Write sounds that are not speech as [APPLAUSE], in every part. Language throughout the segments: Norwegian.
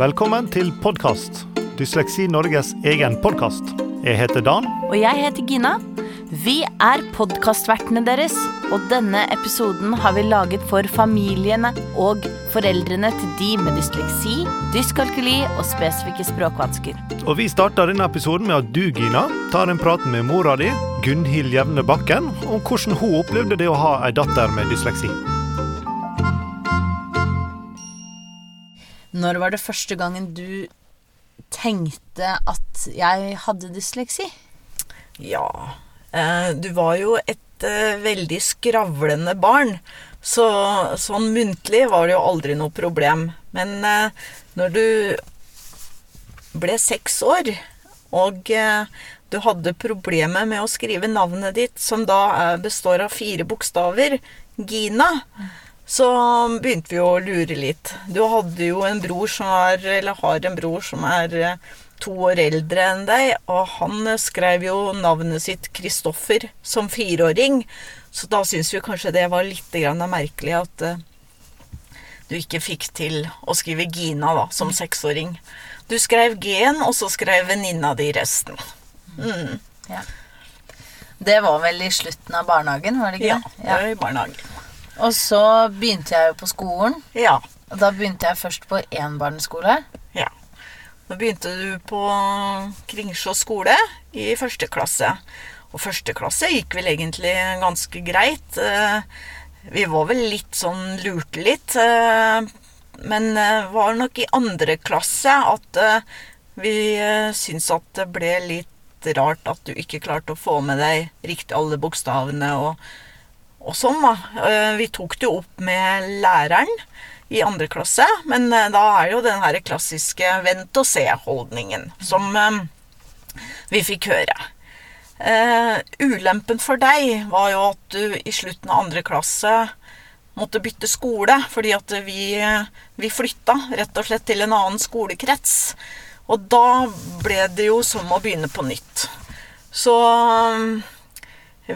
Velkommen til podkast. Dysleksi Norges egen podkast. Jeg heter Dan. Og jeg heter Gina. Vi er podkastvertene deres, og denne episoden har vi laget for familiene og foreldrene til de med dysleksi, dyskalkuli og spesifikke språkvansker. Og Vi starter denne episoden med at du, Gina, tar en prat med mora di, Gunhild Jevne Bakken, om hvordan hun opplevde det å ha ei datter med dysleksi. Når var det første gangen du tenkte at jeg hadde dysleksi? Ja, eh, du var jo et eh, veldig skravlende barn. Så sånn muntlig var det jo aldri noe problem. Men eh, når du ble seks år, og du hadde problemer med å skrive navnet ditt, som da består av fire bokstaver, Gina, så begynte vi å lure litt. Du hadde jo en bror som er, eller har en bror som er eh, to år eldre enn deg, og han eh, skrev jo navnet sitt Kristoffer som fireåring, så da syns vi kanskje det var litt grann merkelig at eh, du ikke fikk til å skrive Gina da, som seksåring. Du skrev G-en, og så skrev venninna di resten. Mm. Ja. Det var vel i slutten av barnehagen, var det ikke Ja, det var i barnehagen. Og så begynte jeg jo på skolen. Ja. Og da begynte jeg først på enbarneskole. Ja. Da begynte du på Kringsjå skole i første klasse. Og første klasse gikk vel egentlig ganske greit. Eh, Vi var vel litt sånn lurte litt. eh, Men det var nok i andre klasse at eh, vi eh, syntes at det ble litt rart at du ikke klarte å få med deg riktig alle bokstavene og, og sånn, da. Eh, Vi tok det jo opp med læreren i andre klasse, men eh, da er jo den her klassiske vent-og-se-holdningen som eh, vi fikk høre. Ulempen for deg var jo at du i slutten av andre klasse måtte bytte skole, fordi at vi, vi flytta rett og slett til en annen skolekrets. Og da ble det jo som å begynne på nytt. Så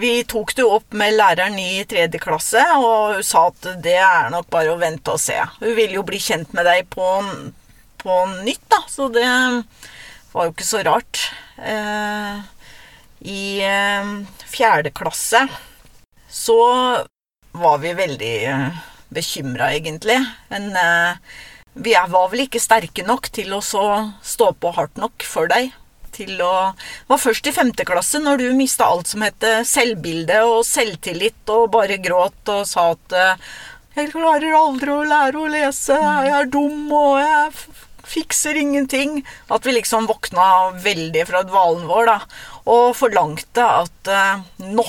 vi tok det opp med læreren i tredje klasse, og hun sa at det er nok bare å vente og se. Hun ville jo bli kjent med deg på, på nytt, da, så det var jo ikke så rart. Eh, I eh, fjerde klasse så var vi veldig eh, bekymra, egentlig. Men eh, vi var vel ikke sterke nok til å stå på hardt nok for deg til å var først i femte klasse, når du mista alt som het selvbilde og selvtillit, og bare gråt og sa at eh, 'Jeg klarer aldri å lære å lese. Jeg er dum, og jeg fikser ingenting.' At vi liksom våkna veldig fra dvalen vår, da, og forlangte at eh, 'Nå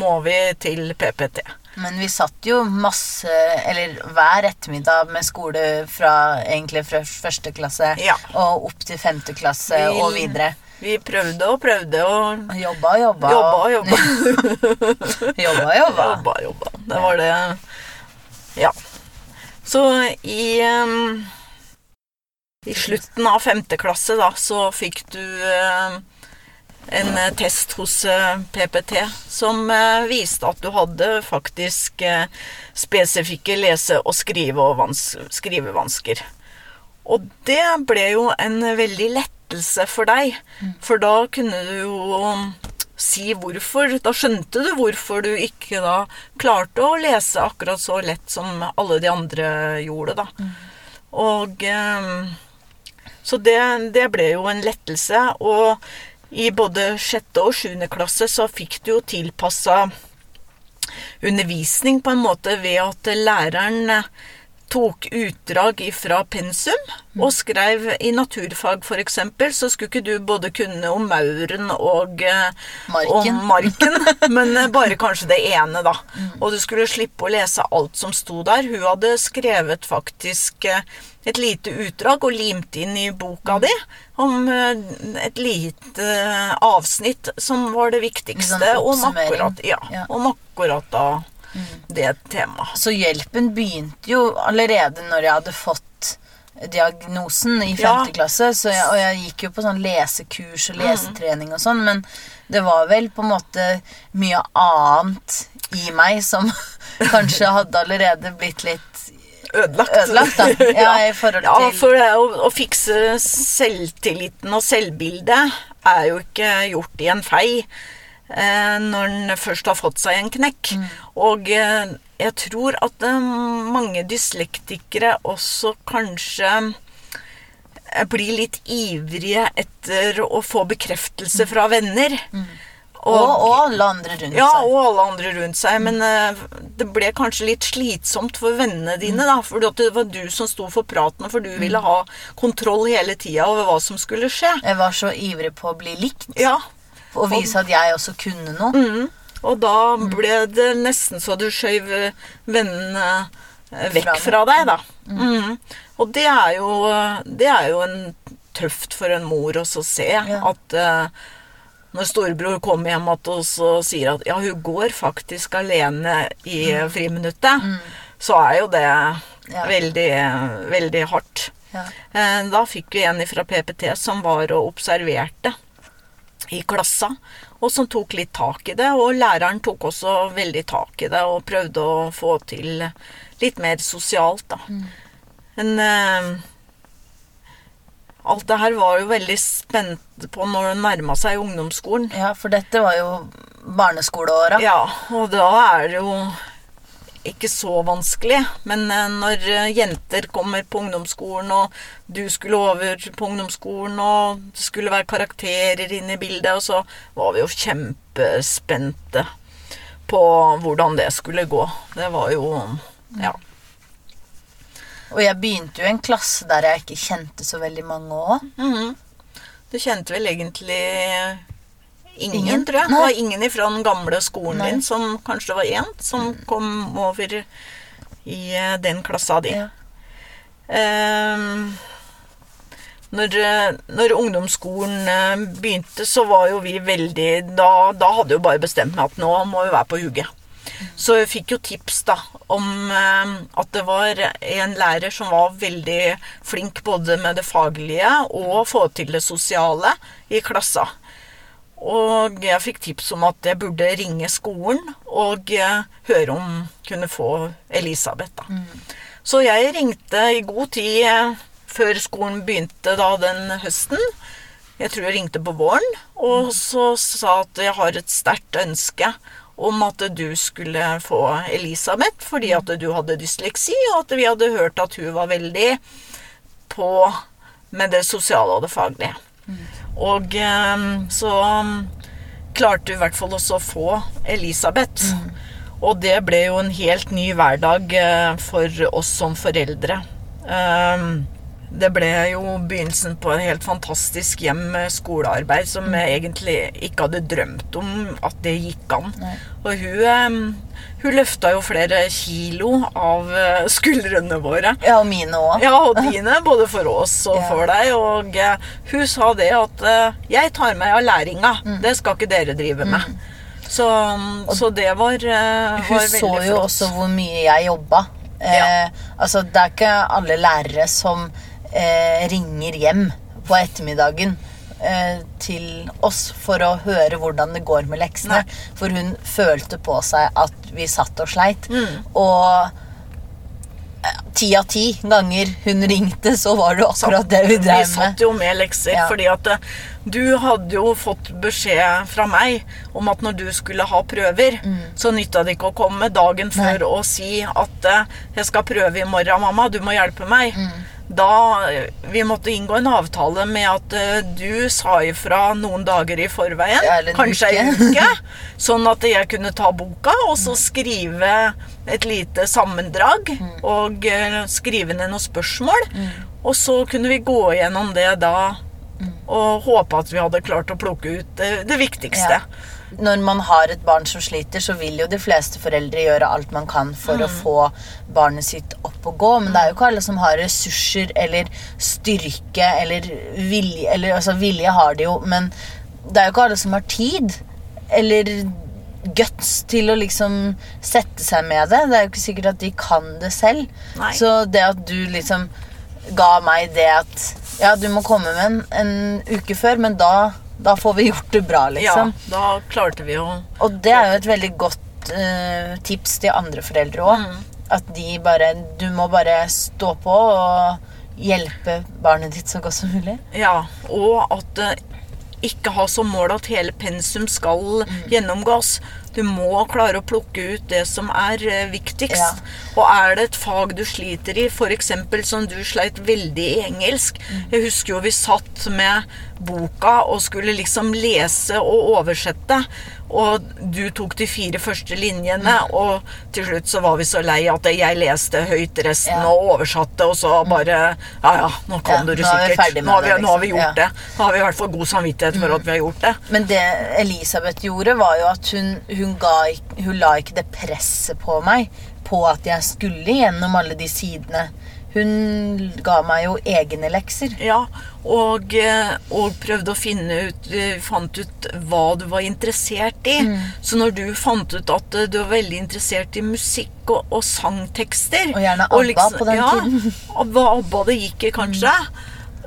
må vi til PPT'. Men vi satt jo masse, eller hver ettermiddag med skole fra egentlig fra første klasse Ja. og opp til femte klasse Vi- og videre. Vi prøvde og prøvde og Jobba og jobba. jobba og jobba. [LAUGHS] jobba, jobba. Jobba, jobba. Det var det Ja. Så i um, I slutten av femte klasse, da, så fikk du em, en eh, test hos eh, PPT som eh, viste at du hadde faktisk spesifikke lese- og skrive- og skrivevansker. Og det ble jo en veldig lettelse for deg, for da kunne du jo si hvorfor. Da skjønte du hvorfor du ikke da klarte å lese akkurat så lett som alle de andre gjorde, da. Og eh, Så det, det ble jo en lettelse. Og i både sjette og sjuende klasse så fikk du jo tilpassa undervisning på en måte ved at læreren tok utdrag fra pensum og skrev i naturfag f.eks. så skulle ikke du både kunne om mauren og eh, Marken. om marken, [LAUGHS] men eh, bare kanskje det ene, da. Og du skulle slippe å lese alt som sto der. Hun hadde skrevet faktisk eh, et lite utdrag og limt inn i boka di om et lite avsnitt som var det viktigste sånn om akkurat, ja, Ja. om akkurat da det temaet. Så hjelpen begynte jo allerede når jeg hadde fått diagnosen i Ja. klasse. Så jeg, og jeg gikk jo på sånn lesekurs og lesetrening og sånn, men det var vel på en måte mye annet i meg som [LAUGHS] kanskje hadde allerede blitt litt ødelagt. Ødelagt, da. [LAUGHS] Ja, i forhold ja, til- for det å, å fikse selvtilliten og selvbildet er jo ikke gjort i en fei når en først har fått seg en knekk. Mm. Og eh, jeg tror at eh, mange dyslektikere også kanskje eh, blir litt ivrige etter å få bekreftelse fra venner. Og, og alle andre rundt Ja, seg. og alle andre rundt seg. Men eh, det ble kanskje litt slitsomt for vennene dine, da. Fordi det var du som sto for praten, for du ville ha kontroll hele tida over hva som skulle skje. Jeg var så ivrig på å bli likt. Ja. Og vise at jeg også kunne noe. Mm. Og da ble det nesten så du skjøv eh, vennene eh, vekk Fra deg, da. Mm. Og det er, jo, det er jo en tøft for en mor også å se. At uh, når storebror kommer hjem at og sier at ja, hun går faktisk alene i friminuttet, så er jo det Ja. veldig, veldig hardt. Ja. Uh, Da fikk vi en fra PPT som var og observerte i klassa, og som tok litt tak i det. Og læreren tok også veldig tak i det og prøvde å få til litt mer sosialt, da. Men eh, alt det her var jo veldig spent på når det nærma seg ungdomsskolen. Ja, for dette var jo barneskoleåra. Ja, og da er det jo ikke så vanskelig. Men eh, når eh, jenter kommer på ungdomsskolen, og du skulle over på ungdomsskolen, og det skulle være karakterer inne i bildet, og så var vi jo kjempespente på hvordan det skulle gå. Det var jo Ja. Og jeg begynte jo i en klasse der jeg ikke kjente så veldig mange òg. Mhm. Du kjente vel egentlig ingen, Ingen? tror jeg. Det var ingen fra den gamle skolen Nei. din som kanskje det var én som kom over i eh, den klassa di. Ja. Um, når, eh, når ungdomsskolen eh, begynte, så var jo vi veldig Da, da hadde jo bare bestemt meg at nå må vi være på hugget. Så jeg fikk jo tips da om at det var en lærer som var veldig flink både med det faglige og få til det sosiale i klassa. Og jeg fikk tips om at jeg burde ringe skolen og eh, høre om kunne få Elisabeth. da. Så jeg ringte i god tid eh, før skolen begynte da den høsten. Jeg tror jeg ringte på våren, og så sa at jeg har et sterkt ønske om at du skulle få Elisabeth fordi at du hadde dysleksi, og at vi hadde hørt at hun var veldig på med det sosiale og det faglige. Og eh, så klarte vi i hvert fall også å få Elisabeth. Og det ble jo en helt ny hverdag eh, for oss som foreldre. Eh, det ble jo begynnelsen på et helt fantastisk hjem med skolearbeid som jeg egentlig ikke hadde drømt om at det gikk an. Og hun, hun løfta jo flere kilo av eh, skuldrene våre. ja, og mine òg. Ja, og dine, både for oss og Ja. for deg. Og eh, hun sa det at eh, 'jeg tar meg av læringa'. Det skal ikke dere drive med. Så, så det var, eh, Hun var så jo flott. også hvor mye jeg jobba. Eh, altså, det er ikke alle lærere som eh, ringer hjem på ettermiddagen eh, til oss for å høre hvordan det går med leksene. Nei. For hun følte på seg at vi satt og sleit. Mm. Og eh, ti av ti ganger hun ringte, så var det akkurat det vi drev med. Vi satt jo med lekser, Ja. fordi at eh, du hadde jo fått beskjed fra meg om at når du skulle ha prøver, så nytta det ikke å komme dagen før og si at eh, 'jeg skal prøve i morgen, mamma, du må hjelpe meg'. Da eh, Vi måtte inngå en avtale med at eh, du sa ifra noen dager i forveien, Ja, kanskje ei uke. [LAUGHS] sånn at jeg kunne ta boka og så skrive et lite sammendrag og eh, skrive ned noen spørsmål. Og så kunne vi gå gjennom det da og håpe at vi hadde klart å plukke ut det, det viktigste. Ja. Når man har et barn som sliter, så vil jo de fleste foreldre gjøre alt man kan for Mm. å få barnet sitt opp og gå, men det er jo ikke alle som har ressurser eller styrke eller vilje eller, altså, vilje har de jo, men det er jo ikke alle som har tid eller guts til å liksom sette seg med det. Det er jo ikke sikkert at de kan det selv. Nei. Så det at du liksom ga meg det at ja, du må komme med en, en uke før, men da, da får vi gjort det bra, liksom. Ja, da klarte vi å Og det er jo et veldig godt uh, tips til andre foreldre òg. At de bare Du må bare stå på og hjelpe barnet ditt så godt som mulig. Ja, og at eh, ikke ha som mål at hele pensum skal gjennomgås. Du må klare å plukke ut det som er eh, viktigst. Ja. Og er det et fag du sliter i, f.eks. som du sleit veldig i engelsk Jeg husker jo vi satt med boka og skulle liksom lese og oversette. Og du tok de fire første linjene, og til slutt så var vi så lei at jeg leste høyt resten Ja. og oversatte, og så bare Ja ja, nå kan Ja, du det er sikkert. nå, har vi, det, nå har vi liksom. gjort det. Nå har vi i hvert fall god samvittighet for at vi har gjort det. Men det Elisabeth gjorde, var jo at hun, hun, ga, hun la ikke det presset på meg på at jeg skulle gjennom alle de sidene. Hun ga meg jo egne lekser. Ja, og, eh, og prøvde å finne ut eh, Fant ut hva du var interessert i. Mm. Så når du fant ut at eh, du var veldig interessert i musikk og, og sangtekster Og gjerne ABBA på den ja, tiden. og [LAUGHS] hva ABBA det gikk i, kanskje.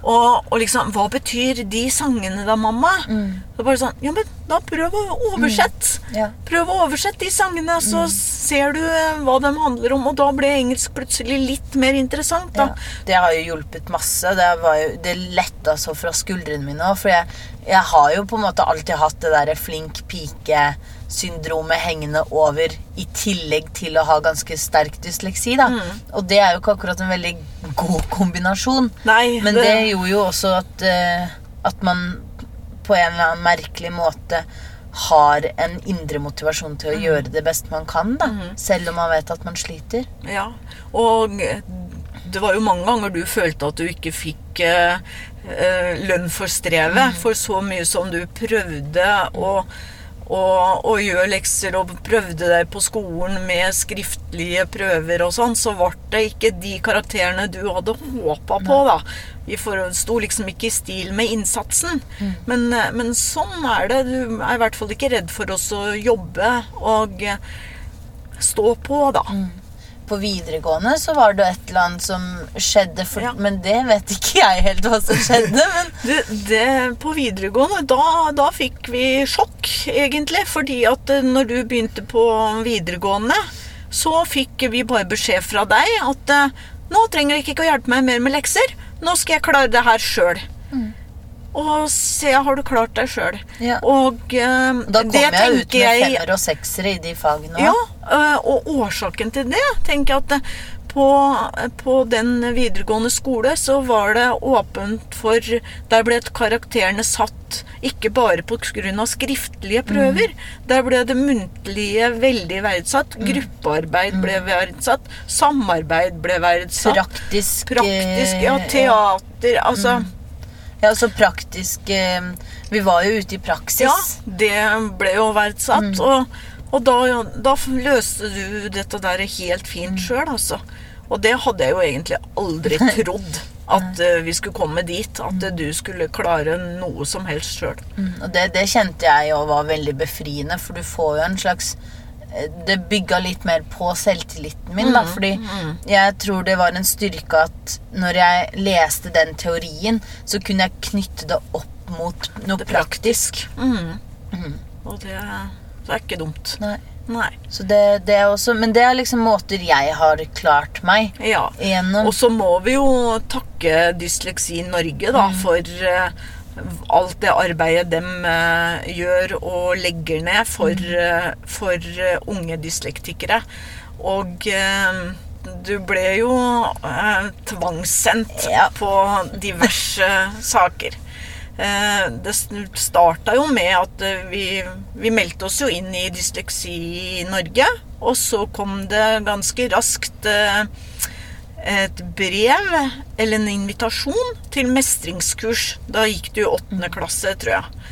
Og, og liksom Hva betyr de sangene da, mamma? Så bare sånn Ja, men da prøv å oversette. Ja. Prøv å oversette de sangene, så ser du eh, hva de handler om. Og da ble engelsk plutselig litt mer interessant, da. Ja, det har jo hjulpet masse. Det, var jo, det letta så fra skuldrene mine òg. For jeg, jeg har jo på en måte alltid hatt det derre flink pike-syndromet hengende over, i tillegg til å ha ganske sterk dysleksi. da. Og det er jo ikke akkurat en veldig god kombinasjon. Nei, Men det, gjorde jo også at, uh, at man på en eller annen merkelig måte har en indre motivasjon til å gjøre det best man kan, da. Selv om man vet at man sliter. Ja, og det var jo mange ganger du følte at du ikke fikk eh, eh, lønn for strevet, for så mye som du prøvde å, å, og gjør lekser og prøvde deg på skolen med skriftlige prøver og sånn, så ble det ikke de karakterene du hadde håpa på, da. Vi sto liksom ikke i stil med innsatsen. Men, eh, men sånn er det. Du er i hvert fall ikke redd for oss å jobbe og eh, stå på, da. På videregående så var det et eller annet som skjedde, for, Ja. men det vet ikke jeg helt hva som skjedde. Men [LAUGHS] Det, det, på videregående, da, da fikk vi sjokk, egentlig. Fordi at eh, når du begynte på videregående, så fikk vi bare beskjed fra deg at eh, nå trenger dere ikke å hjelpe meg mer med lekser. Nå skal jeg klare det her sjøl. Og se, har du klart deg sjøl. Ja. Og jeg da kom jeg ut med jeg femmer og seksere i de fagene ja, òg. øh, og årsaken til det tenker jeg at uh, på, på den videregående skole så var det åpent for Der ble karakterene satt ikke bare på grunn av skriftlige prøver. Der ble det muntlige veldig verdsatt. Gruppearbeid ble verdsatt. Samarbeid ble verdsatt. Praktisk Praktisk, ja. Teater. Altså Ja, så praktisk eh, Vi var jo ute i praksis. Ja, det ble jo verdsatt. Og, og da, da løste du dette der helt fint sjøl, altså. Og det hadde jeg jo egentlig aldri [LAUGHS] trodd. At eh, vi skulle komme dit. At eh, du skulle klare noe som helst sjøl. Mm, Og det, det kjente jeg jo var veldig befriende, for du får jo en slags Det bygga litt mer på selvtilliten min, da. Fordi jeg tror det var en styrke at når jeg leste den teorien, så kunne jeg knytte det opp mot noe praktisk. Og det, det er ikke dumt. Nei. Nei. Så det, det også Men det er liksom måter jeg har klart meg Ja. gjennom. Og så må vi jo takke Dysleksi Norge da, for eh, alt det arbeidet de eh, gjør og legger ned for, eh, for eh, unge dyslektikere. Og du ble jo tvangssendt Ja. på diverse saker. Det starta jo med at vi, vi meldte oss jo inn i Dysleksi i Norge. Og så kom det ganske raskt et brev eller en invitasjon til mestringskurs. Da gikk du i åttende klasse, tror jeg.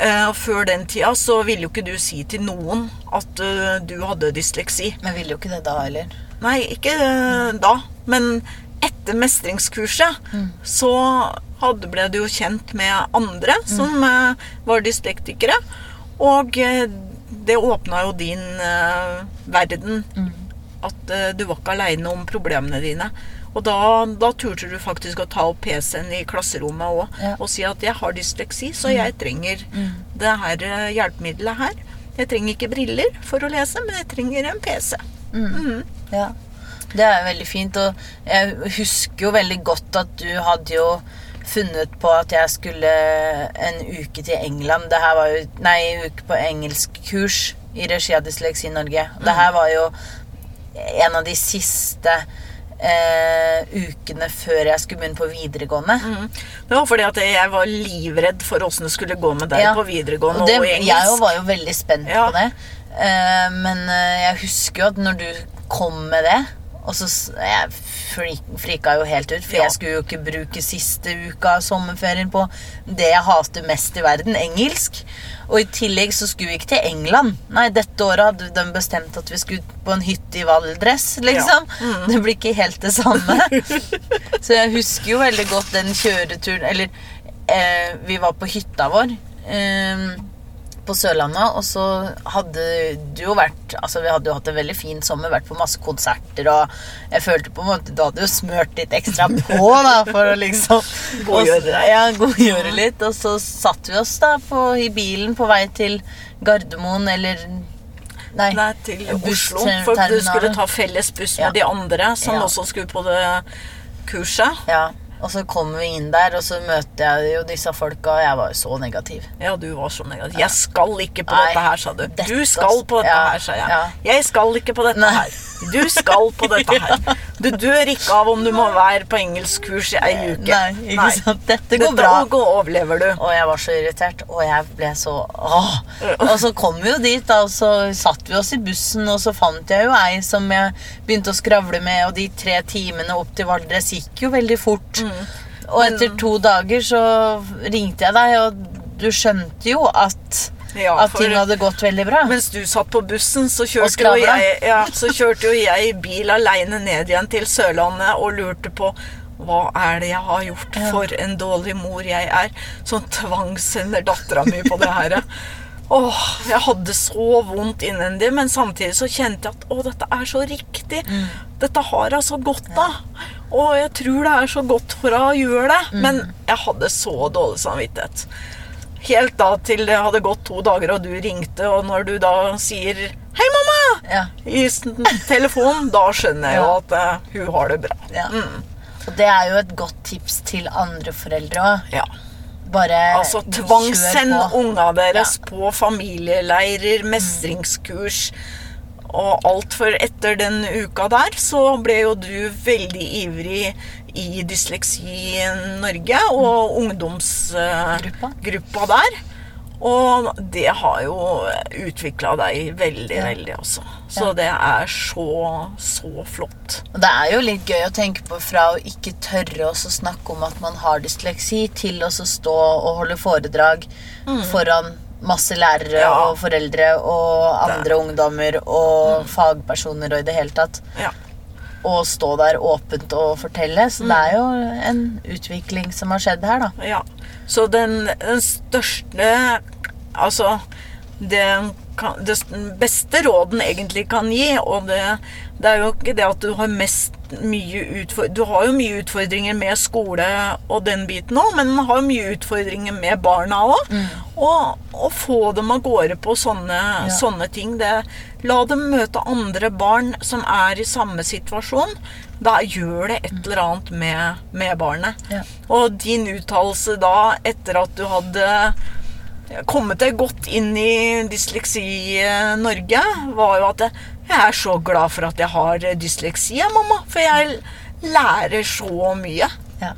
Eh, Og før den tida så ville jo ikke du si til noen at eh, du hadde dysleksi. Men ville jo ikke det da heller. Nei, ikke eh, da. Men etter mestringskurset så hadde, ble du jo kjent med andre som mm. var dyslektikere. Og det åpna jo din verden. verden. At eh, du var ikke aleine om problemene dine. Og da, da turte du faktisk å ta opp PC-en i klasserommet òg Ja. og si at 'jeg har dysleksi, så jeg trenger det her eh, hjelpemiddelet her'. Jeg trenger ikke briller for å lese, men jeg trenger en PC. Ja. Det er veldig fint, og jeg husker jo veldig godt at du hadde jo funnet på at jeg skulle en uke til England. Det her var jo Nei, en uke på engelskkurs i regi av Dysleksi Norge. Det her var jo en av de siste eh, ukene før jeg skulle begynne på videregående. Det var fordi at jeg var livredd for åssen det skulle gå med deg Ja. på videregående Og det, og engelsk. jeg var jo veldig spent Ja. på det. Eh, men eh, jeg husker jo at når du kom med det og så Jeg frika jo helt ut, for Ja. jeg skulle jo ikke bruke siste uka av sommerferien på det jeg hater mest i verden, engelsk. Og i tillegg så skulle vi ikke til England. Nei, dette året hadde de bestemt at vi skulle på en hytte i Valdres, liksom. Mm. Det blir ikke helt det samme. [LAUGHS] Så jeg husker jo veldig godt den kjøreturen Eller eh, vi var på hytta vår eh, på Sørlandet, og så hadde du jo vært Altså Vi hadde jo hatt en veldig fin sommer, vært på masse konserter, og jeg følte på en måte Du hadde jo smørt litt ekstra på, da, for å liksom [LAUGHS] Godgjøre deg. Ja, godgjøre litt. Og så satte vi oss da på, i bilen på vei til Gardermoen, eller Nei. Nei, til Oslo. For du skulle ta felles buss med Ja. de andre som Ja. også skulle på det kurset. Ja. Og så kommer vi inn der, og så møter jeg jo disse folka, og jeg var jo så negativ. Ja, du var så negativ. Jeg skal ikke på Nei, dette her, sa du. Du skal på dette ja, her, sa jeg. ja. Jeg skal ikke på dette Nei. her. Du skal på dette her. Du dør ikke av om du må være på engelskkurs i ei uke. Nei, ikke sant? Dette går Dette bra. Dette overlever du. Og jeg var så irritert, og jeg ble så åh. Og så kom vi jo dit, da, og så satt vi oss i bussen, og så fant jeg jo ei som jeg begynte å skravle med, og de tre timene opp til Valdres gikk jo veldig fort. Og etter to dager så ringte jeg deg, og du skjønte jo at, Ja, at ting hadde gått veldig bra. Mens du satt på bussen, så kjørte, jo jeg, ja, så kjørte jo jeg bil aleine ned igjen til Sørlandet og lurte på hva er det jeg har gjort for en dårlig mor jeg er, som tvangssender dattera mi på det her? Åh, jeg hadde så vondt innvendig, men samtidig så kjente jeg at å, dette er så riktig. Dette har jeg så godt av. Og jeg tror det er så godt for henne å gjøre det. Men jeg hadde så dårlig samvittighet. Helt da til det hadde gått to dager, og du ringte, og når du da sier 'Hei, mamma!' Ja, i telefonen, da skjønner jeg jo at uh, hun har det bra. ja. Og det er jo et godt tips til andre foreldre òg. Ja. Bare Altså tvangssend unga deres på familieleirer, mestringskurs og alt. For etter den uka der så ble jo du veldig ivrig i Dysleksi Norge og ungdomsgruppa der. Og det har jo utvikla deg veldig, Ja. veldig også. Så Ja. det er så, så flott. Og det er jo litt gøy å tenke på fra å ikke tørre å snakke om at man har dysleksi, til å stå og holde foredrag foran masse lærere Mm. Ja. og foreldre og andre ungdommer og fagpersoner og i det hele tatt. Ja. Og stå der åpent og fortelle. Så det er jo en utvikling som har skjedd her, da. Ja. Så den, den største Altså det, kan, det beste råden egentlig kan gi, og det, det er jo ikke det at du har mest mye utfordringer Du har jo mye utfordringer med skole og den biten òg, men man har mye utfordringer med barna òg. Og å få dem av gårde på sånne, sånne ting det, La dem møte andre barn som er i samme situasjon. Da gjør det et eller annet med, med barnet. Ja. Og din uttalelse da, etter at du hadde kommet deg godt inn i Dysleksi eh, Norge, var jo at jeg er så glad for at jeg har dysleksi, mamma. For jeg lærer så mye. Ja.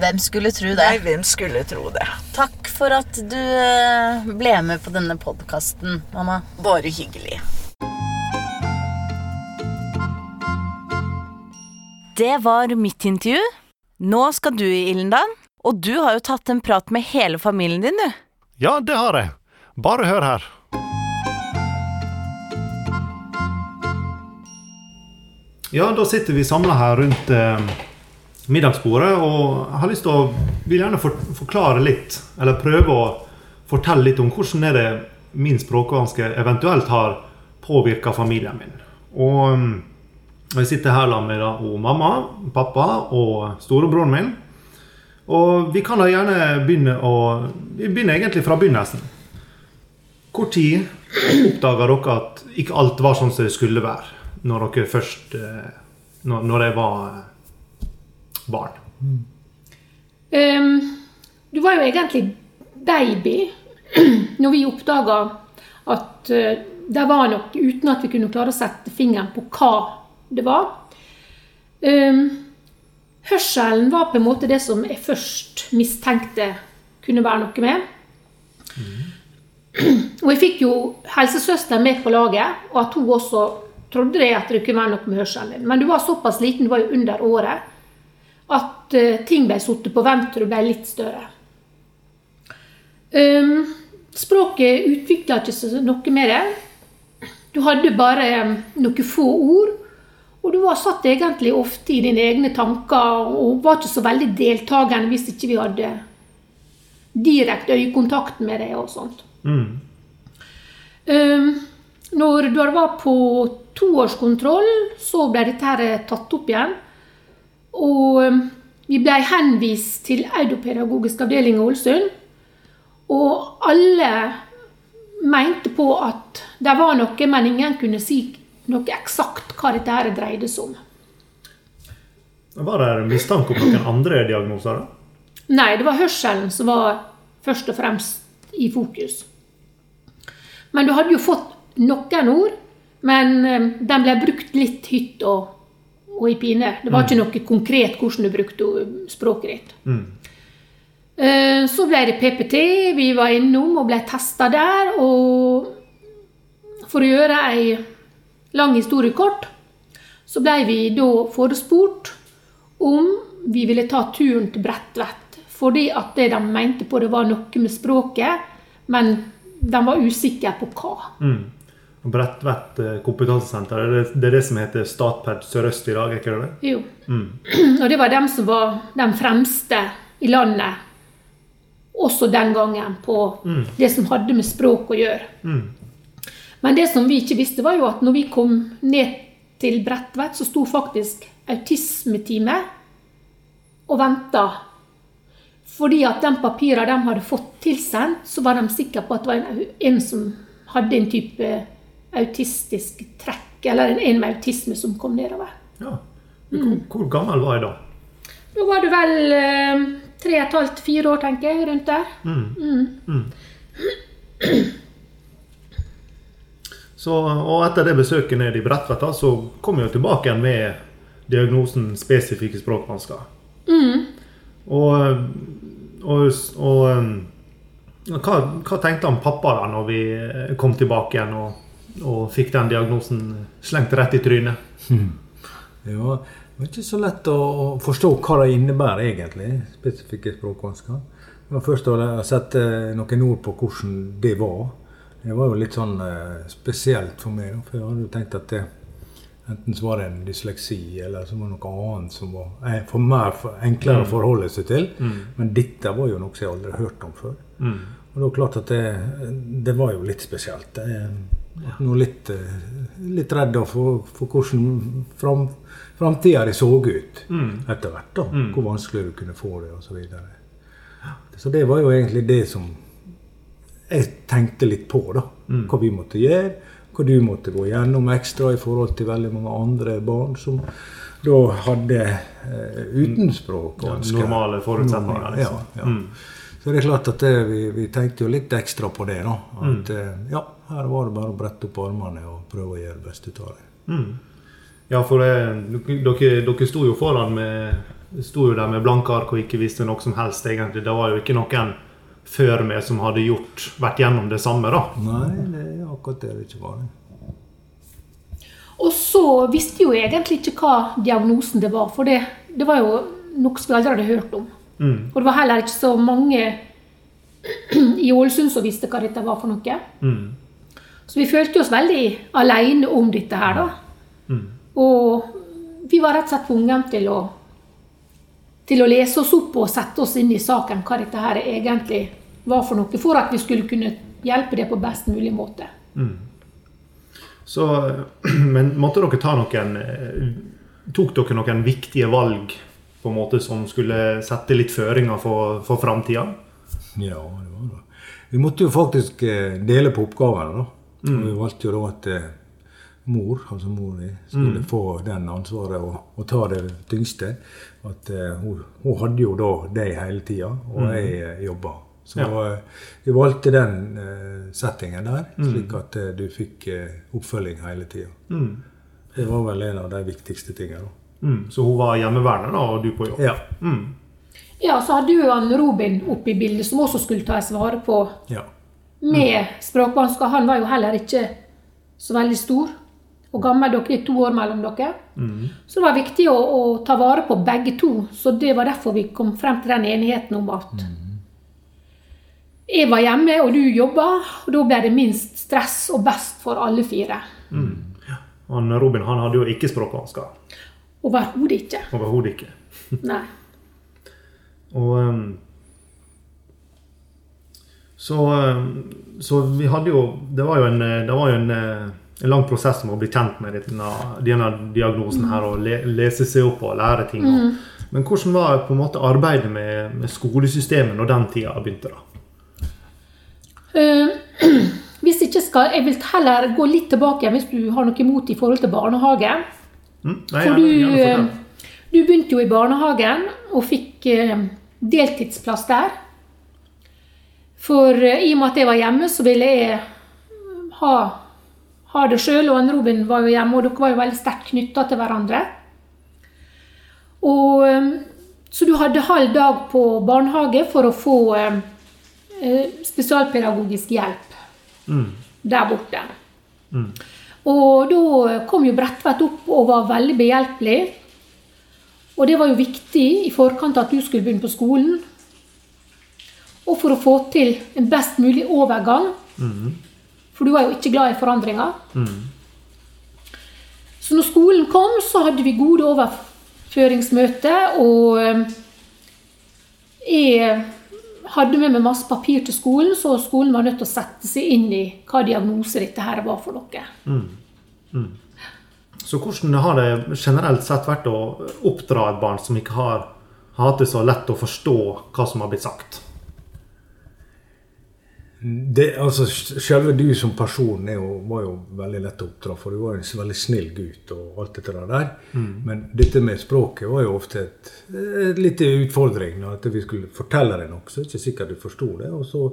Hvem skulle tro det? Nei, hvem skulle tro det? Takk for at du eh, ble med på denne podkasten, mamma. Bare hyggelig. Det var mitt intervju. Nå skal du i Illendan, og du har jo tatt en prat med hele familien din, du. Ja, det har jeg. Bare hør her. Ja, da sitter vi samla her rundt eh, middagsbordet, og jeg har lyst til å vil gjerne for, forklare litt, eller prøve å fortelle litt om hvordan er det min språkvanske eventuelt har påvirka familien min. Og mm, jeg sitter her sammen med mamma, pappa og storebroren min. Og vi kan da gjerne begynne å Vi begynner egentlig fra begynnelsen. Tid oppdaga dere at ikke alt var sånn som det skulle være? når dere først eh, Når, når jeg var eh, barn? Um, du var jo egentlig baby når vi oppdaga at eh, det var noe, uten at vi kunne klare å sette fingeren på hva det var. Ehm, hørselen var på en måte det som jeg først mistenkte kunne være noe med. Og jeg fikk jo helsesøster med på laget, og at hun også trodde det at det kunne være noe med hørselen din. Men du var såpass liten, du var jo under året, at eh, ting ble satt på vent og du ble litt større. Um, språket utvikla ikke seg noe med det. Du hadde bare eh, noen få ord. Og du var satt egentlig ofte i dine egne tanker og var ikke så veldig deltakende hvis ikke vi hadde direkte øyekontakt med deg og sånt. Mm. Um, når du var på toårskontroll, så ble dette her tatt opp igjen. Og ehm, vi ble henvist til Audopedagogisk avdeling i Ålesund. Og alle mente på at det var noe, men ingen kunne si noe eksakt hva dette her dreide seg om. Var det mistanke om noen andre diagnoser? da? Nei, det var hørselen som var først og fremst i fokus. Men du hadde jo fått noen ord, men den ble brukt litt hytt og, og i pine. Det var ikke noe konkret hvordan du brukte språket ditt. Mm. Eh, Så ble det PPT, vi var innom og ble testa der. Og for å gjøre ei lang historie kort, så ble vi da forespurt om vi ville ta turen til Bredtvet. Fordi at det de mente på, det var noe med språket, men de var usikre på hva. Mm. Bredtvet eh, kompetansesenter, det er det, er som heter Statped Sør-Øst i dag, er ikke det det? Jo. Mm. [CLEARS THROAT] Og det var dem som var de fremste i landet, også den gangen, på det som hadde med språk å gjøre. Mm. Men det som vi ikke visste, var jo at når vi kom ned til Bredtvet, så sto faktisk autismetime og venta. Fordi at de papirene de hadde fått tilsendt, så var de sikre på at det var en, en som hadde en type autistisk trekk, eller en, en med autisme som kom nedover. Ja. Hvor, hvor gammel var jeg da? Da var du vel eh, tre og et halvt, fire år, tenker jeg, rundt der. Mm. [CLEARS THROAT] Så, og etter det besøket ned i Bredtvet, så kom jeg jo tilbake igjen med diagnosen spesifikke språkvansker. Og, og, og um, hva, hva tenkte han pappa da når vi eh, kom tilbake igjen og, og fikk den diagnosen slengt rett i trynet? Ja, det var ikke så lett å å forstå hva det innebærer egentlig, spesifikke språkvansker. Det var først å sette noen ord på hvordan det var. Det var jo litt sånn eh, spesielt for meg, for jeg hadde jo tenkt at det enten så var det en dysleksi, eller så var det noe annet som var eh, for meg enklere å forholde seg til. Men dette var jo noe som jeg aldri har hørt om før. Mm. Og det var klart at det, det var jo litt spesielt. Jeg var litt, eh, litt redd for, for hvordan fram, framtida det så ut etter hvert. da, Hvor vanskelig du kunne få det, osv. Så, videre. så det var jo egentlig det som jeg tenkte litt på. da, Hva vi måtte gjøre. Hva du måtte gå gjennom ekstra i forhold til veldig mange andre barn som da hadde eh, uten språkvansker. Normale forutsetninger. Liksom. Ja, ja. Så det er klart at det, vi, vi tenkte jo litt ekstra på det. da, at eh, ja, Her var det bare å brette opp armene og prøve å gjøre det beste ut av det. Mm. Ja, for dere, dere sto jo foran med sto jo der med blanke ark og ikke visste noe som helst, egentlig. Det var jo ikke noen før meg som hadde gjort, vært gjennom det samme, da. Nei, det er akkurat det det ikke var. Og så visste jo egentlig ikke hva diagnosen det var, for det, det var jo noe som vi aldri hadde hørt om. Mm. Og det var heller ikke så mange [CLEARS THROAT] i Ålesund som visste hva dette var for noe. Mm. Så vi følte oss veldig alene om dette her, da. Mm. Og vi var rett og slett tvunget til å, til å lese oss opp og sette oss inn i saken hva dette her egentlig var for noe, for at vi skulle kunne hjelpe det på best mulig måte. Så, [CLEARS THROAT] men måtte dere ta noen eh, Tok dere noen viktige valg på en måte som skulle sette litt føringer for, for framtida? Ja, det var det. Vi måtte jo faktisk eh, dele på oppgavene. da. Mm. Vi valgte jo da at eh, mor, altså mor mi, skulle få den ansvaret og, og ta det tyngste. At eh, hun, hun hadde jo da deg hele tida, og jeg uh, jobba. Så Ja. eh, vi valgte den eh, settingen der, slik at eh, du fikk eh, oppfølging hele tida. Det var vel en av de viktigste tingene. Mm. Så hun var hjemmeværende, da, og du på jobb? Ja. Ja, så hadde jo han Robin oppe i bildet, som også skulle tas vare på ja. med språkvansker. Han var jo heller ikke så veldig stor og gammel. Dere er to år mellom dere. Så det var viktig å, å ta vare på begge to. Så det var derfor vi kom frem til den enigheten om at jeg var hjemme, og du jobba. Og da ble det minst stress og best for alle fire. Han, Robin han hadde jo ikke språkvansker. Overhodet ikke. Overhodet ikke. [LAUGHS] Nei. Og um, så, um, så vi hadde jo Det var jo en, det var jo en, eh, en lang prosess med å bli kjent med denne, denne diagnosen her og le, lese seg opp og lære ting. Og, men hvordan var på en måte arbeidet med, med skolesystemet når den tida begynte? da? Uh, [CLEARS THROAT] hvis ikke skal, Jeg vil heller gå litt tilbake hvis du har noe imot i forhold til barnehage. Mm? Nei, For du, eh, du begynte jo i barnehagen og fikk eh, deltidsplass der. For i og med at jeg var hjemme, så ville jeg ha, ha det sjøl. Og Robin var jo hjemme, og dere var jo veldig sterkt knytta til hverandre. Og, eh, så du hadde halv dag på barnehage for å få eh, eh, spesialpedagogisk hjelp der borte. Og da kom jo Bredtvet opp og var veldig behjelpelig. Og det var jo viktig i forkant at du skulle begynne på skolen. Og for å få til en best mulig overgang. For du var jo ikke glad i forandringer. Så når skolen kom, så hadde vi gode overføringsmøter, og eh, jeg hadde med meg masse papir til skolen, så skolen var nødt til å sette seg inn i hva diagnose dette her var for noe. Så hvordan har det generelt sett vært å oppdra et barn som ikke har, har hatt det så lett å forstå hva som har blitt sagt? Det, altså, Selve du som person er jo, var jo veldig lett å oppdra, for du var en veldig snill gutt. og alt dette der. Men dette med språket var jo ofte et, et lite utfordring. At vi skulle fortelle deg noe, så er det ikke sikkert du forsto det. Og så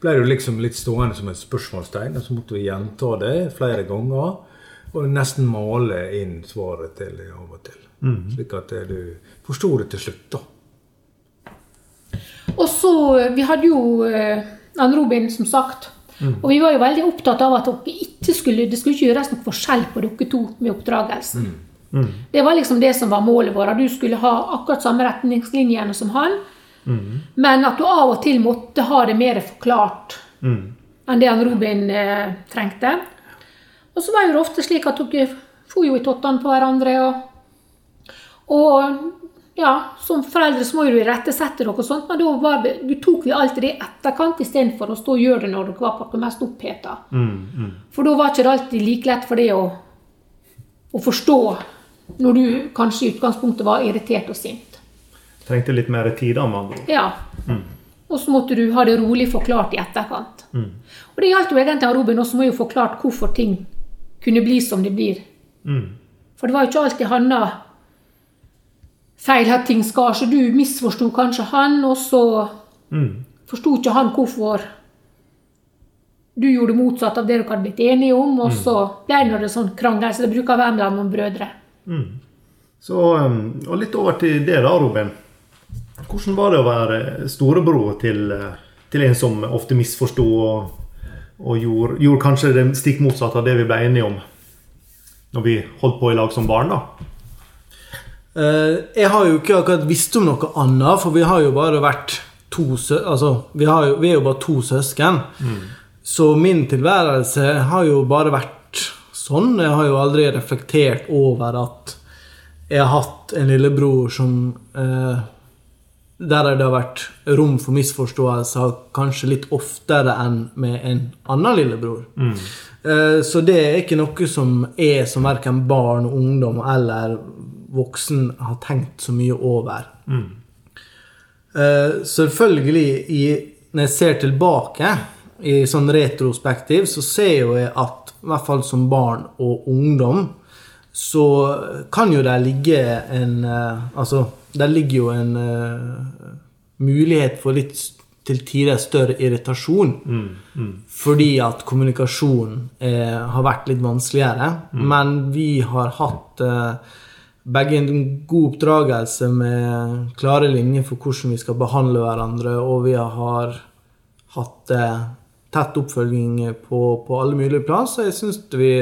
ble det liksom litt stående som et spørsmålstegn, og så måtte vi gjenta det flere ganger. Og nesten male inn svaret til det av og til. Slik at eh, du forsto det til slutt, da. Og så, Vi hadde jo eh, Ann Robin, som sagt. Og vi var jo veldig opptatt av at skulle, det skulle ikke gjøres noe forskjell på dere to med oppdragelsen. Det var liksom det som var målet vårt. Du skulle ha akkurat samme retningslinjene som han. Men at du av og til måtte ha det mer forklart enn det han Robin eh, trengte. Og så var det jo ofte slik at dere for jo i tottene på hverandre. Og, og ja, som foreldre så må du irettesette og sånt, men da var, du tok vi alltid det i etterkant istedenfor å stå og gjøre det når dere var på det mest oppheta. For da var ikke det alltid like lett for det å, å forstå når du kanskje i utgangspunktet var irritert og sint. Trengte litt mer tid, da, med andre. Ja. Og så måtte du ha det rolig forklart i etterkant. Og det gjaldt jo egentlig Robin også, må jo forklart hvorfor ting kunne bli som det blir. For det var jo ikke alltid Hanna feil at ting skar, så du misforsto kanskje han, og så forsto ikke han hvorfor du gjorde motsatt av det dere hadde blitt enige om, og så ble det en sånn krangel, så det bruker å være mellom brødre. Så, um, og litt over til det, da, Robin. Hvordan var det å være storebror til, eh, til en som ofte misforsto og, og gjorde, gjorde kanskje det stikk motsatte av det vi ble enige om når vi holdt på i lag som barn? da? Eh, jeg har jo ikke akkurat visst om noe annet, for vi har jo bare vært to. Altså, vi, har jo, vi er jo bare to søsken. Så min tilværelse har jo bare vært sånn. Jeg har jo aldri reflektert over at jeg har hatt en lillebror som eh, Der det har vært rom for misforståelser kanskje litt oftere enn med en annen lillebror. Eh, så det er ikke noe som jeg som verken barn, ungdom eller voksen har tenkt så mye over. Eh, selvfølgelig, i, når jeg ser tilbake, i sånn retrospektiv, så ser jo jeg at i hvert fall som barn og ungdom, så kan jo der ligge en eh, Altså, der ligger jo en uh, mulighet for litt til tider større irritasjon. Fordi at kommunikasjon eh, har vært litt vanskeligere. Men vi har hatt eh, begge en god oppdragelse med klare linjer for hvordan vi skal behandle hverandre, og vi har hatt eh, tett oppfølging på, på alle mulige plan, så jeg synes vi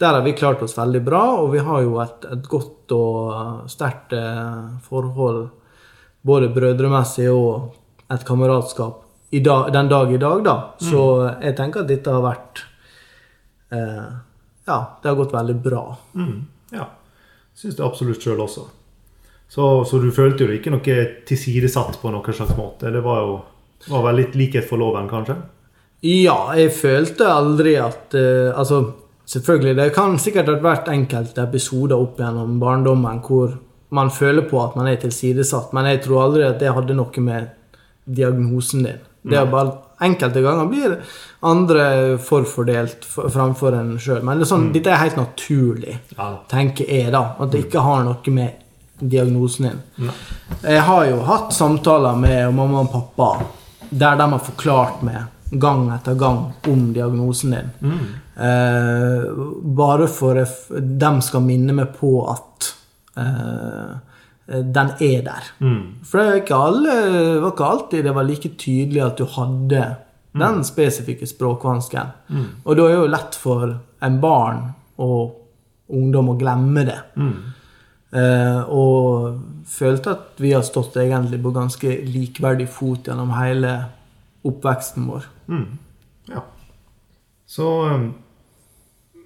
der har vi klart oss veldig bra, og vi har jo et, et godt og eh, sterkt eh, forhold både brødremessig og et kameratskap dag, den dag i dag, da. Så jeg tenker at dette har vært eh, Ja, det har gått veldig bra. Mm, ja. Syns det absolutt sjøl også. Så, så du følte jo ikke noe tilsidesatt på noen slags måte? Det var jo var vel litt likhet for loven, kanskje? Ja, jeg følte aldri at uh, Altså, selvfølgelig, det kan sikkert ha vært enkelte episoder opp gjennom barndommen hvor man føler på at man er tilsidesatt, men jeg tror aldri at det hadde noe med diagnosen din. Det er bare Enkelte ganger blir andre forfordelt framfor en sjøl. Men det er sånn, dette er helt naturlig, Ja. tenker jeg, da. At det ikke har noe med diagnosen din. Jeg har jo hatt samtaler med mamma og pappa der de har forklart meg gang etter gang om diagnosen din. Eh, bare for at de skal minne meg på at eh, den er der. For det var ikke, alle, var ikke alltid det var like tydelig at du hadde den spesifikke språkvansken. Og da er det jo lett for en barn og ungdom å glemme det. Eh, og følte at vi har stått egentlig på ganske likeverdig fot gjennom hele oppveksten vår. Ja. Så um,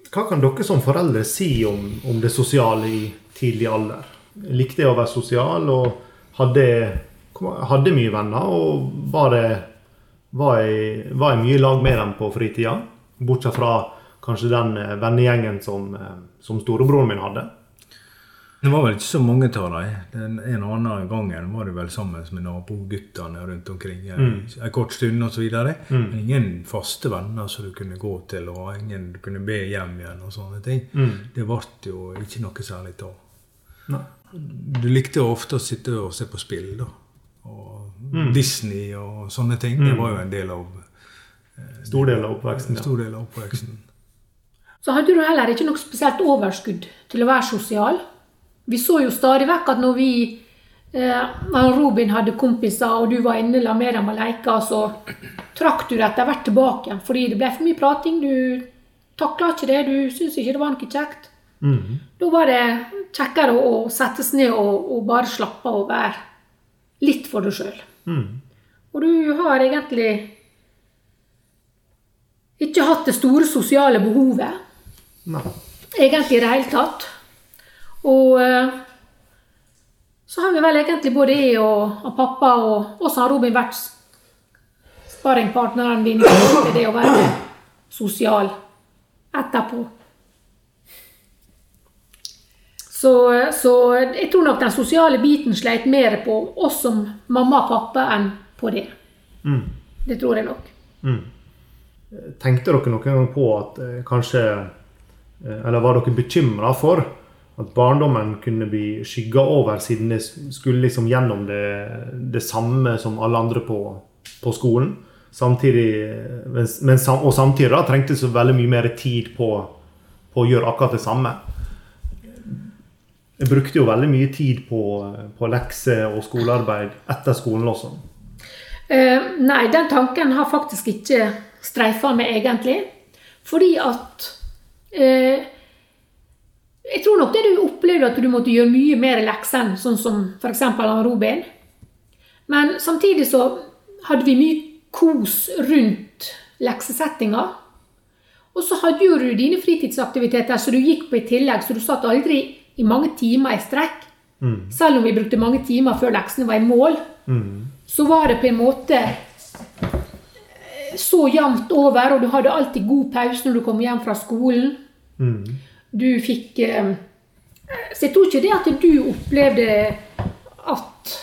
hva kan dere som foreldre si om, om det sosiale i tidlig alder? Likte jeg å være sosial og hadde, hadde mye venner? Og var, det, var, jeg, var jeg mye i lag med dem på fritida? Bortsett fra kanskje den eh, vennegjengen som, eh, som storebroren min hadde. Det var vel ikke så mange av dem. Den en og annen gangen var det vel sammen med naboguttene rundt omkring. mm. en kort stund osv. Men ingen faste venner som du kunne gå til, og ingen du kunne be hjem igjen. og sånne ting. Det ble jo ikke noe særlig av. Du likte ofte å sitte og se på spill, da. Og Disney og sånne ting. Det var jo en del av Stor del av oppveksten. Ja. stor del av oppveksten. Så hadde du heller ikke noe spesielt overskudd til å være sosial. Vi så jo stadig vekk at når vi eh, Robin hadde kompiser, og du var inne la med dem og leika, så trakk du det etter hvert tilbake igjen fordi det ble for mye prating. Du takla ikke det, du syntes ikke det var noe kjekt. Da var det kjekkere å, sette seg ned og, og bare slappe av og være litt for deg sjøl. Og du har egentlig ikke hatt det store sosiale behovet Nei. egentlig i det hele tatt. Og eh, så har vi vel egentlig både jeg og, og pappa og også har Robin vært sparringpartneren din i det å være sosial etterpå. Så, så jeg tror nok den sosiale biten sleit mer på oss som mamma og pappa enn på det. Det tror jeg nok. Tenkte dere noen gang på at eh, kanskje eh, Eller var dere bekymra for at barndommen kunne bli skygga over, siden det skulle liksom gjennom det, det samme som alle andre på, på skolen? Samtidig, eh, men, men, og samtidig da, trengte så veldig mye mer tid på, på å gjøre akkurat det samme. Jeg brukte jo veldig mye tid på, på lekser og skolearbeid etter skolen også. Eh, nei, den tanken har faktisk ikke streifa meg, egentlig. Fordi at eh, Jeg tror nok det du opplevde at du måtte gjøre mye mer lekser enn sånn som f.eks. Robin. Men samtidig så hadde vi mye kos rundt leksesettinga. Og så hadde du dine fritidsaktiviteter som du gikk på i tillegg, så du satt aldri i mange timer i strekk. Selv om vi brukte mange timer før leksene var i mål, så var det på en måte eh, så jevnt over, og du hadde alltid god pause når du kom hjem fra skolen. Du fikk eh, Så jeg tror ikke det at du opplevde at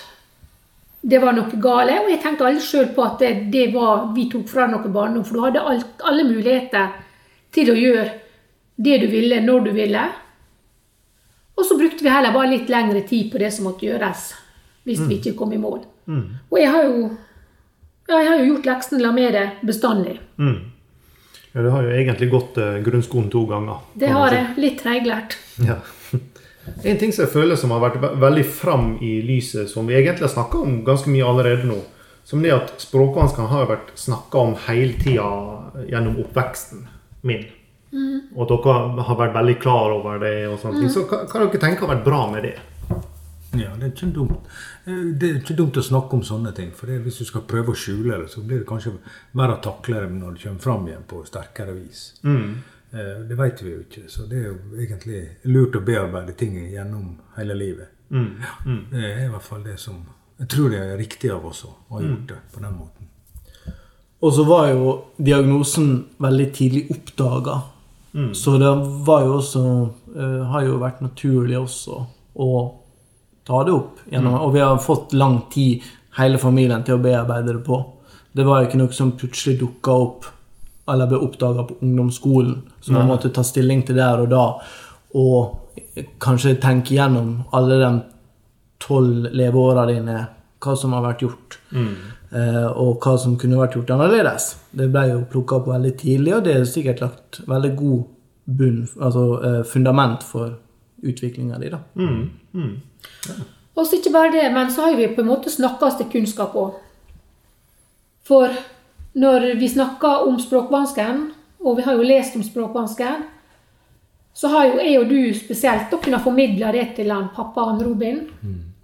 det var noe gale. Og jeg tenkte aldri sjøl på at det, det var vi tok fra noe barndom, for du hadde alt, alle muligheter til å gjøre det du ville, når du ville. Og så brukte vi heller bare litt lengre tid på det som måtte gjøres, hvis vi ikke kom i mål. Og jeg har jo, ja, jeg har jo gjort leksene med det bestandig. Mm. Ja, du har jo egentlig gått eh, grunnskolen to ganger. Det har jeg. Litt treiglært. Ja. [LAUGHS] En ting som jeg føler som har vært ve- veldig fram i lyset, som vi egentlig har snakka om ganske mye allerede nå, som det at språkvanskene har vært snakka om hele tida gjennom oppveksten min. Og at dere har vært veldig klar over det. og sånne ting. Så hva, hva dere tenker har vært bra med det? Ja, det er ikke dumt. Eh, Det er ikke dumt å snakke om sånne ting. For det, hvis du skal prøve å skjule det, så blir det kanskje verre å takle det når det kommer fram igjen på sterkere vis. Mm. Det vet vi jo ikke. Så det er jo egentlig lurt å bearbeide ting gjennom hele livet. Ja, det er i hvert fall det som Jeg tror det er riktig av oss å ha gjort det på den måten. Og så var jo diagnosen veldig tidlig oppdaga. Så det var jo også uh, Har jo vært naturlig også å ta det opp. Gjennom, Og vi har fått lang tid, hele familien, til å bearbeide det på. Det var jo ikke noe som plutselig dukka opp eller ble oppdaga på ungdomsskolen, så man måtte ta stilling til der og da. Og kanskje tenke gjennom alle de tolv leveåra dine, hva som har vært gjort. Eh, og hva som kunne vært gjort annerledes. Det ble jo plukka opp veldig tidlig, og det er sikkert lagt veldig god bunn, altså eh, fundament for utviklinga di. da. Og så ikke bare det, men så har vi på en måte snakka oss til kunnskap òg. For når vi snakker om språkvansken, og vi har jo lest om språkvansken, så har jo jeg og du spesielt kunnet formidle det til han pappa han Robin.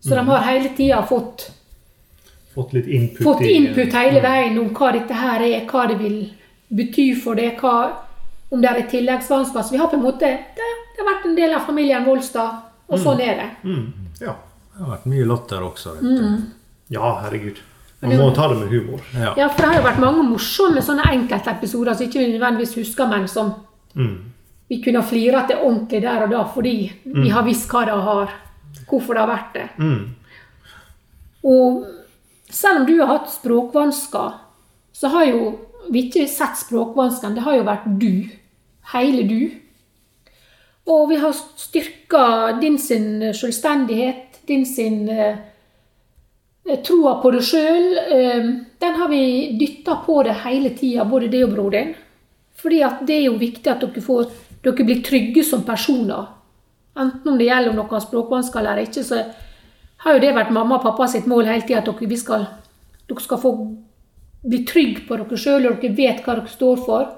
Så de har hele tida fått, Fått litt input, fått i- input hele veien om hva dette her er, hva det vil bety for det, hva, om det er et tilleggsvansker. Så vi har på en måte Det, det har vært en del av familien Volstad, og sånn er det. Mm, ja. Det har vært mye latter også. Vet du. ja, herregud. Man må ta det med humor. Ja. Ja, for det har jo vært mange morsomme sånne enkeltepisoder som ikke vi nødvendigvis husker, men som vi kunne ha flira til ordentlig der og da, fordi vi har visst hva det har Hvorfor det har vært det. Og selv om du har hatt språkvansker, så har jo vi ikke sett språkvanskene. Det har jo vært du. Hele du. Og vi har styrka din sin selvstendighet, din sin eh, troa på deg sjøl, den har vi dytta på deg hele tida, både det og bror din. Fordi det er jo viktig at dere, får, dere blir trygge som personer. Enten om det gjelder om dere har språkvansker eller ikke, så har jo det vært mamma og pappa sitt mål hele tida at dere, vi skal, dere skal få bli trygge på dere sjøl, og dere vet hva dere står for.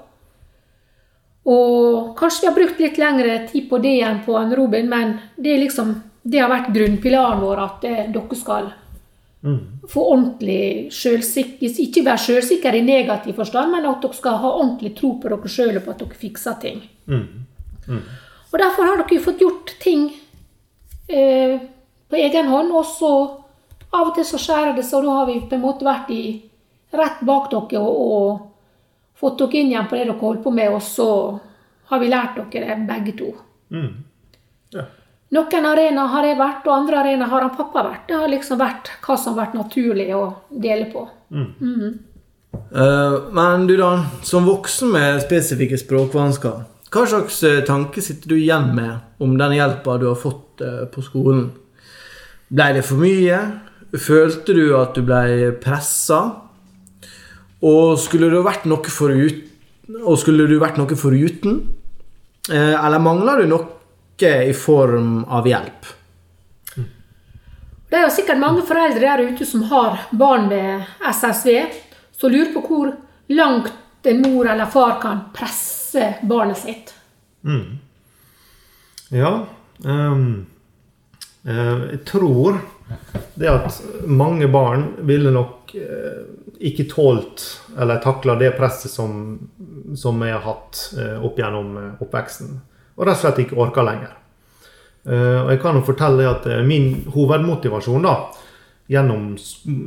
Og kanskje vi har brukt litt lengre tid på det enn på en Robin, men det, liksom, det har vært grunnpilaren vår at det, dere skal få ordentlig sjølsikker Ikke være sjølsikker i negativ forstand, men at dere skal ha ordentlig tro på dere sjøl og på at dere fikser ting. Og derfor har dere fått gjort ting eh, på egen hånd, og så av og til så skjærer det seg, og da har vi på en måte vært i, rett bak dere og, og fått dere inn igjen på det dere holder på med, og så har vi lært dere begge to. Ja. Noen arenaer har jeg vært, og andre arenaer har han pappa vært. Det har liksom vært hva som har vært naturlig å dele på. Eh, men du, da, som voksen med spesifikke språkvansker, hva slags eh, tanke sitter du igjen med om den hjelpa du har fått uh, på skolen? Ble det for mye? Følte du at du ble pressa? Og skulle du vært noe foruten Og skulle du vært noe foruten? Eh, eller mangla du noe i form av hjelp? Det er jo sikkert mange foreldre der ute som har barn med SSV, som lurer på hvor langt en mor eller far kan presse barnet sitt. Ja. ehm, eh, jeg tror det at mange barn ville nok eh, ikke tålt eller takla det presset som, som jeg har hatt eh, opp gjennom eh, oppveksten. Og rett og slett ikke orka lenger. Eh, og jeg kan jo fortelle at eh, min hovedmotivasjon da, gjennom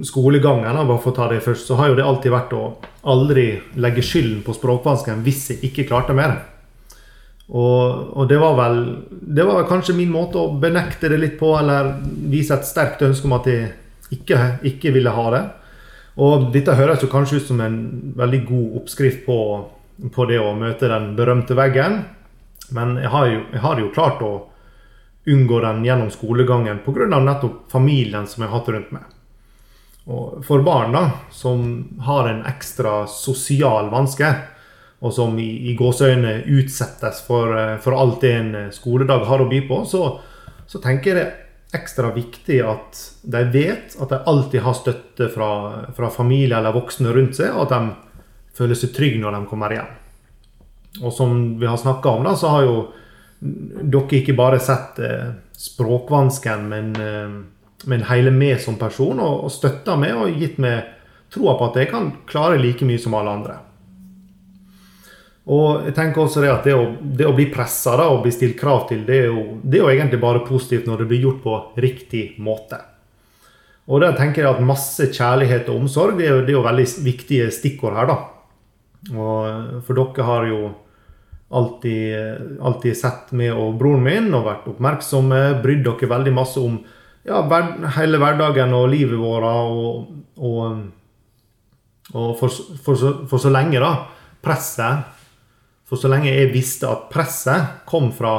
skolegangen, bare for å ta det først, så har jo det alltid vært å aldri legge skylden på språkvansken hvis jeg ikke klarte mer. Og, og det, var vel, det var kanskje min måte å benekte det litt på, eller vise et sterkt ønske om at jeg ikke, ikke ville ha det. Og dette høres jo kanskje ut som en veldig god oppskrift på, på det å møte den berømte veggen. Men jeg har jo, jeg har jo klart å unngå den gjennom skolegangen pga. nettopp familien som jeg har hatt rundt meg. Og for barn da, som har en ekstra sosial vanske, og som i, i gåseøyne utsettes for, eh, for, alt det en skoledag har å by på, så, så tenker jeg det er ekstra viktig at de vet at de alltid har støtte fra, fra familie eller voksne rundt seg, og at de føler seg trygge når de kommer hjem. Og som vi har snakka om, da, så har jo dere ikke bare sett eh, språkvansken, men, eh, men hele meg som person, og, og støtta meg og gitt meg troa på at jeg kan klare like mye som alle andre. Og jeg tenker også Det at det å, det å bli pressa og bli stilt krav til, det er, jo, det er, jo, egentlig bare positivt når det blir gjort på riktig måte. Og der tenker jeg at masse kjærlighet og omsorg det er jo, det er jo veldig viktige stikkord her. da. Og For dere har jo alltid, alltid sett meg og broren min og vært oppmerksomme. Brydd dere veldig masse om ja, hele hverdagen og livet vårt. Og, og, og for, for, så, for, så, lenge, da, presset For så lenge jeg visste at presset kom fra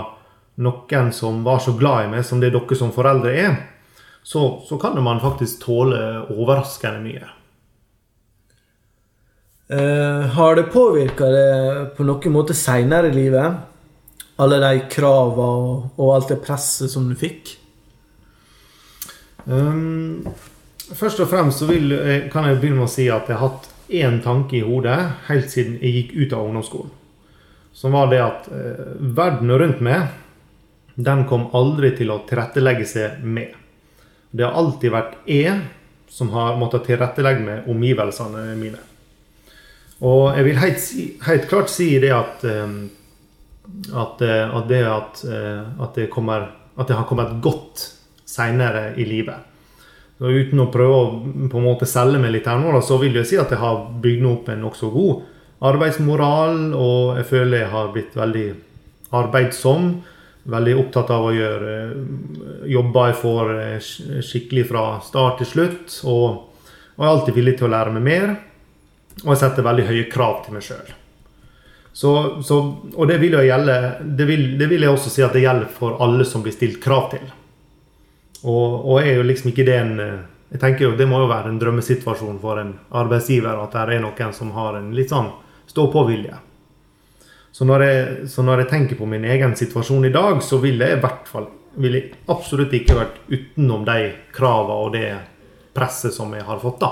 noen som var så glad i meg som det dere som foreldre er, så, så kan man faktisk tåle overraskende mye. Uh, har det påvirka det på noen måte seinere i livet? Alle de krava og, og, alt det presset som du fikk? Um, først og fremst så vil, kan jeg begynne med å si at jeg har hatt én tanke i hodet helt siden jeg gikk ut av ungdomsskolen. Som var det at eh, verden rundt meg, den kom aldri til å tilrettelegge seg med. Det har alltid vært jeg som har måttet tilrettelegge med omgivelsene mine. Og jeg vil helt, helt klart si det at, ehm, at, eh, at det at, eh, at, det kommer, at det har kommet godt seinere i livet. Og uten å prøve å på en måte selge meg litt her nå, så vil jeg si at jeg har bygd opp en nokså god arbeidsmoral. Og jeg føler jeg har blitt veldig arbeidsom. Veldig opptatt av å gjøre eh, jobber jeg får skikkelig fra start til slutt. Og, og jeg er alltid villig til å lære meg mer. Og jeg setter veldig høye krav til meg sjøl. Og det vil jo gjelde det vil, det vil, jeg også si at det gjelder for alle som blir stilt krav til. Og, og er jo liksom ikke det en jeg tenker jo Det må jo være en drømmesituasjon for en arbeidsgiver at det er noen som har en litt sånn stå-på-vilje. Så, så, når jeg tenker på min egen situasjon i dag, så ville jeg i hvert fall ville jeg absolutt ikke vært utenom de kravene og det presset som jeg har fått. da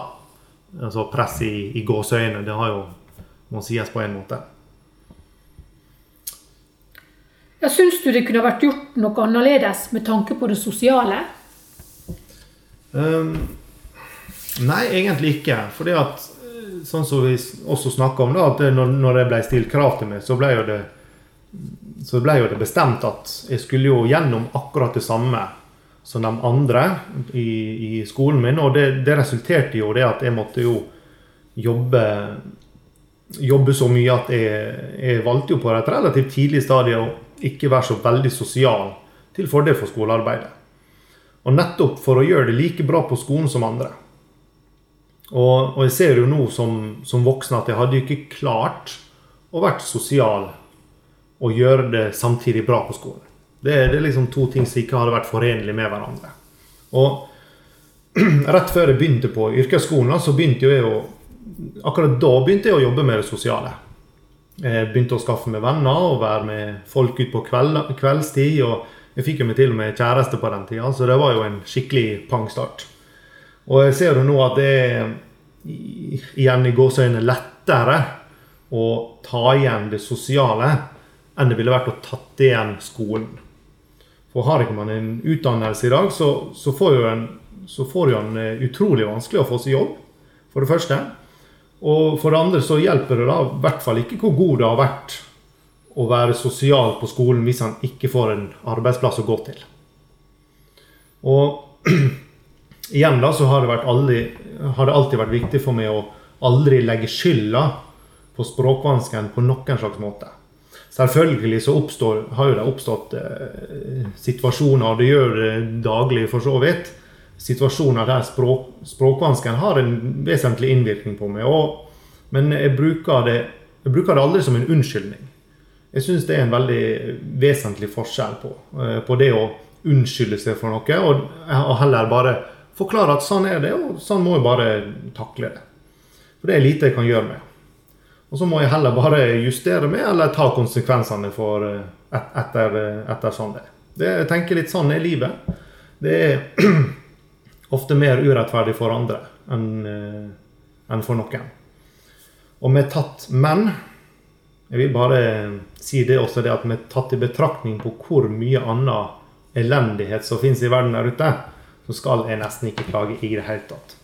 altså press i, i gåseøyne. Det har jo må sies på en måte. Ja, Syns du det kunne vært gjort noe annerledes med tanke på det sosiale? Um, nei, egentlig ikke. Fordi at sånn som vi også snakka om, da, at når, når det ble stilt krav til meg, så ble det så ble jo det bestemt at jeg skulle jo gjennom akkurat det samme som de andre i, i skolen min. Og det, det, resulterte jo det at jeg måtte jo jobbe, jobbe så mye at jeg, jeg valgte jo på et relativt tidlig stadie å ikke være så veldig sosial til fordel for skolearbeidet. Og nettopp for å gjøre det like bra på skolen som andre. Og, og jeg ser jo nå som, som voksen at jeg hadde ikke klart å være sosial og gjøre det samtidig bra på skolen. Det, det, er liksom to ting som ikke hadde vært forenlige med hverandre. Og [CLEARS THROAT] rett før jeg begynte på yrkesskolen, så begynte jeg å Akkurat da begynte jeg å jobbe med det sosiale. Jeg begynte å skaffe meg venner og være med folk ut på kveld, kveldstid. Og jeg fikk jo meg til og med kjæreste på den tida, så det var jo en skikkelig pangstart. Og jeg ser jo nå at det er igjen i gåseøynene lettere å ta igjen det sosiale enn det ville vært å tatt igjen skolen. For har ikke man en utdannelse i dag, så, så får en eh, utrolig vanskelig å få seg jobb, for det første. Og for det andre så hjelper det da i hvert fall ikke hvor god det har vært å være sosial på skolen hvis han ikke får en arbeidsplass å gå til. Og [CLEARS THROAT] igjen da så har det, aldri, har det alltid vært viktig for meg å aldri legge skylda på språkvansken på noen slags måte. Selvfølgelig så oppstår, har jo det oppstått eh, situasjoner, og det gjør det daglig for så vidt. situasjoner der språk, språkvansken har en vesentlig innvirkning på meg. Og, men jeg bruker, det, jeg bruker det aldri som en unnskyldning. Jeg syns det er en veldig vesentlig forskjell på, eh, på det å unnskylde seg for noe, og, og heller bare forklare at sånn er det, og sånn må jeg bare takle det. For det er lite jeg kan gjøre med. Og så må jeg heller bare justere meg, eller ta konsekvensene for eh, et, etter, etter sånn det er. Jeg tenker litt sånn er livet. Det er [CLEARS THROAT] ofte mer urettferdig for andre enn eh, enn for noen. Og med tatt men Jeg vil bare si det også, det at med tatt i betraktning på hvor mye annen elendighet som finnes i verden der ute, så skal jeg nesten ikke klage i det hele tatt.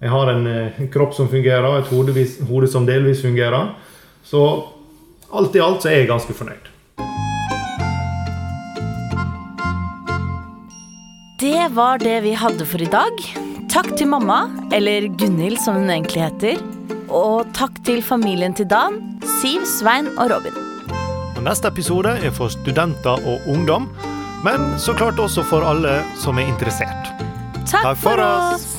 Jeg har en, eh, kropp som fungerer, et hode, hode som delvis fungerer. Så alt i alt så er jeg ganske fornøyd. Det var det vi hadde for i dag. Takk til mamma, eller Gunhild som hun egentlig heter. Og takk til familien til Dan, Siv, Svein og Robin. Og neste episode er for studenter og ungdom, men så klart også for alle som er interessert. Takk, for oss!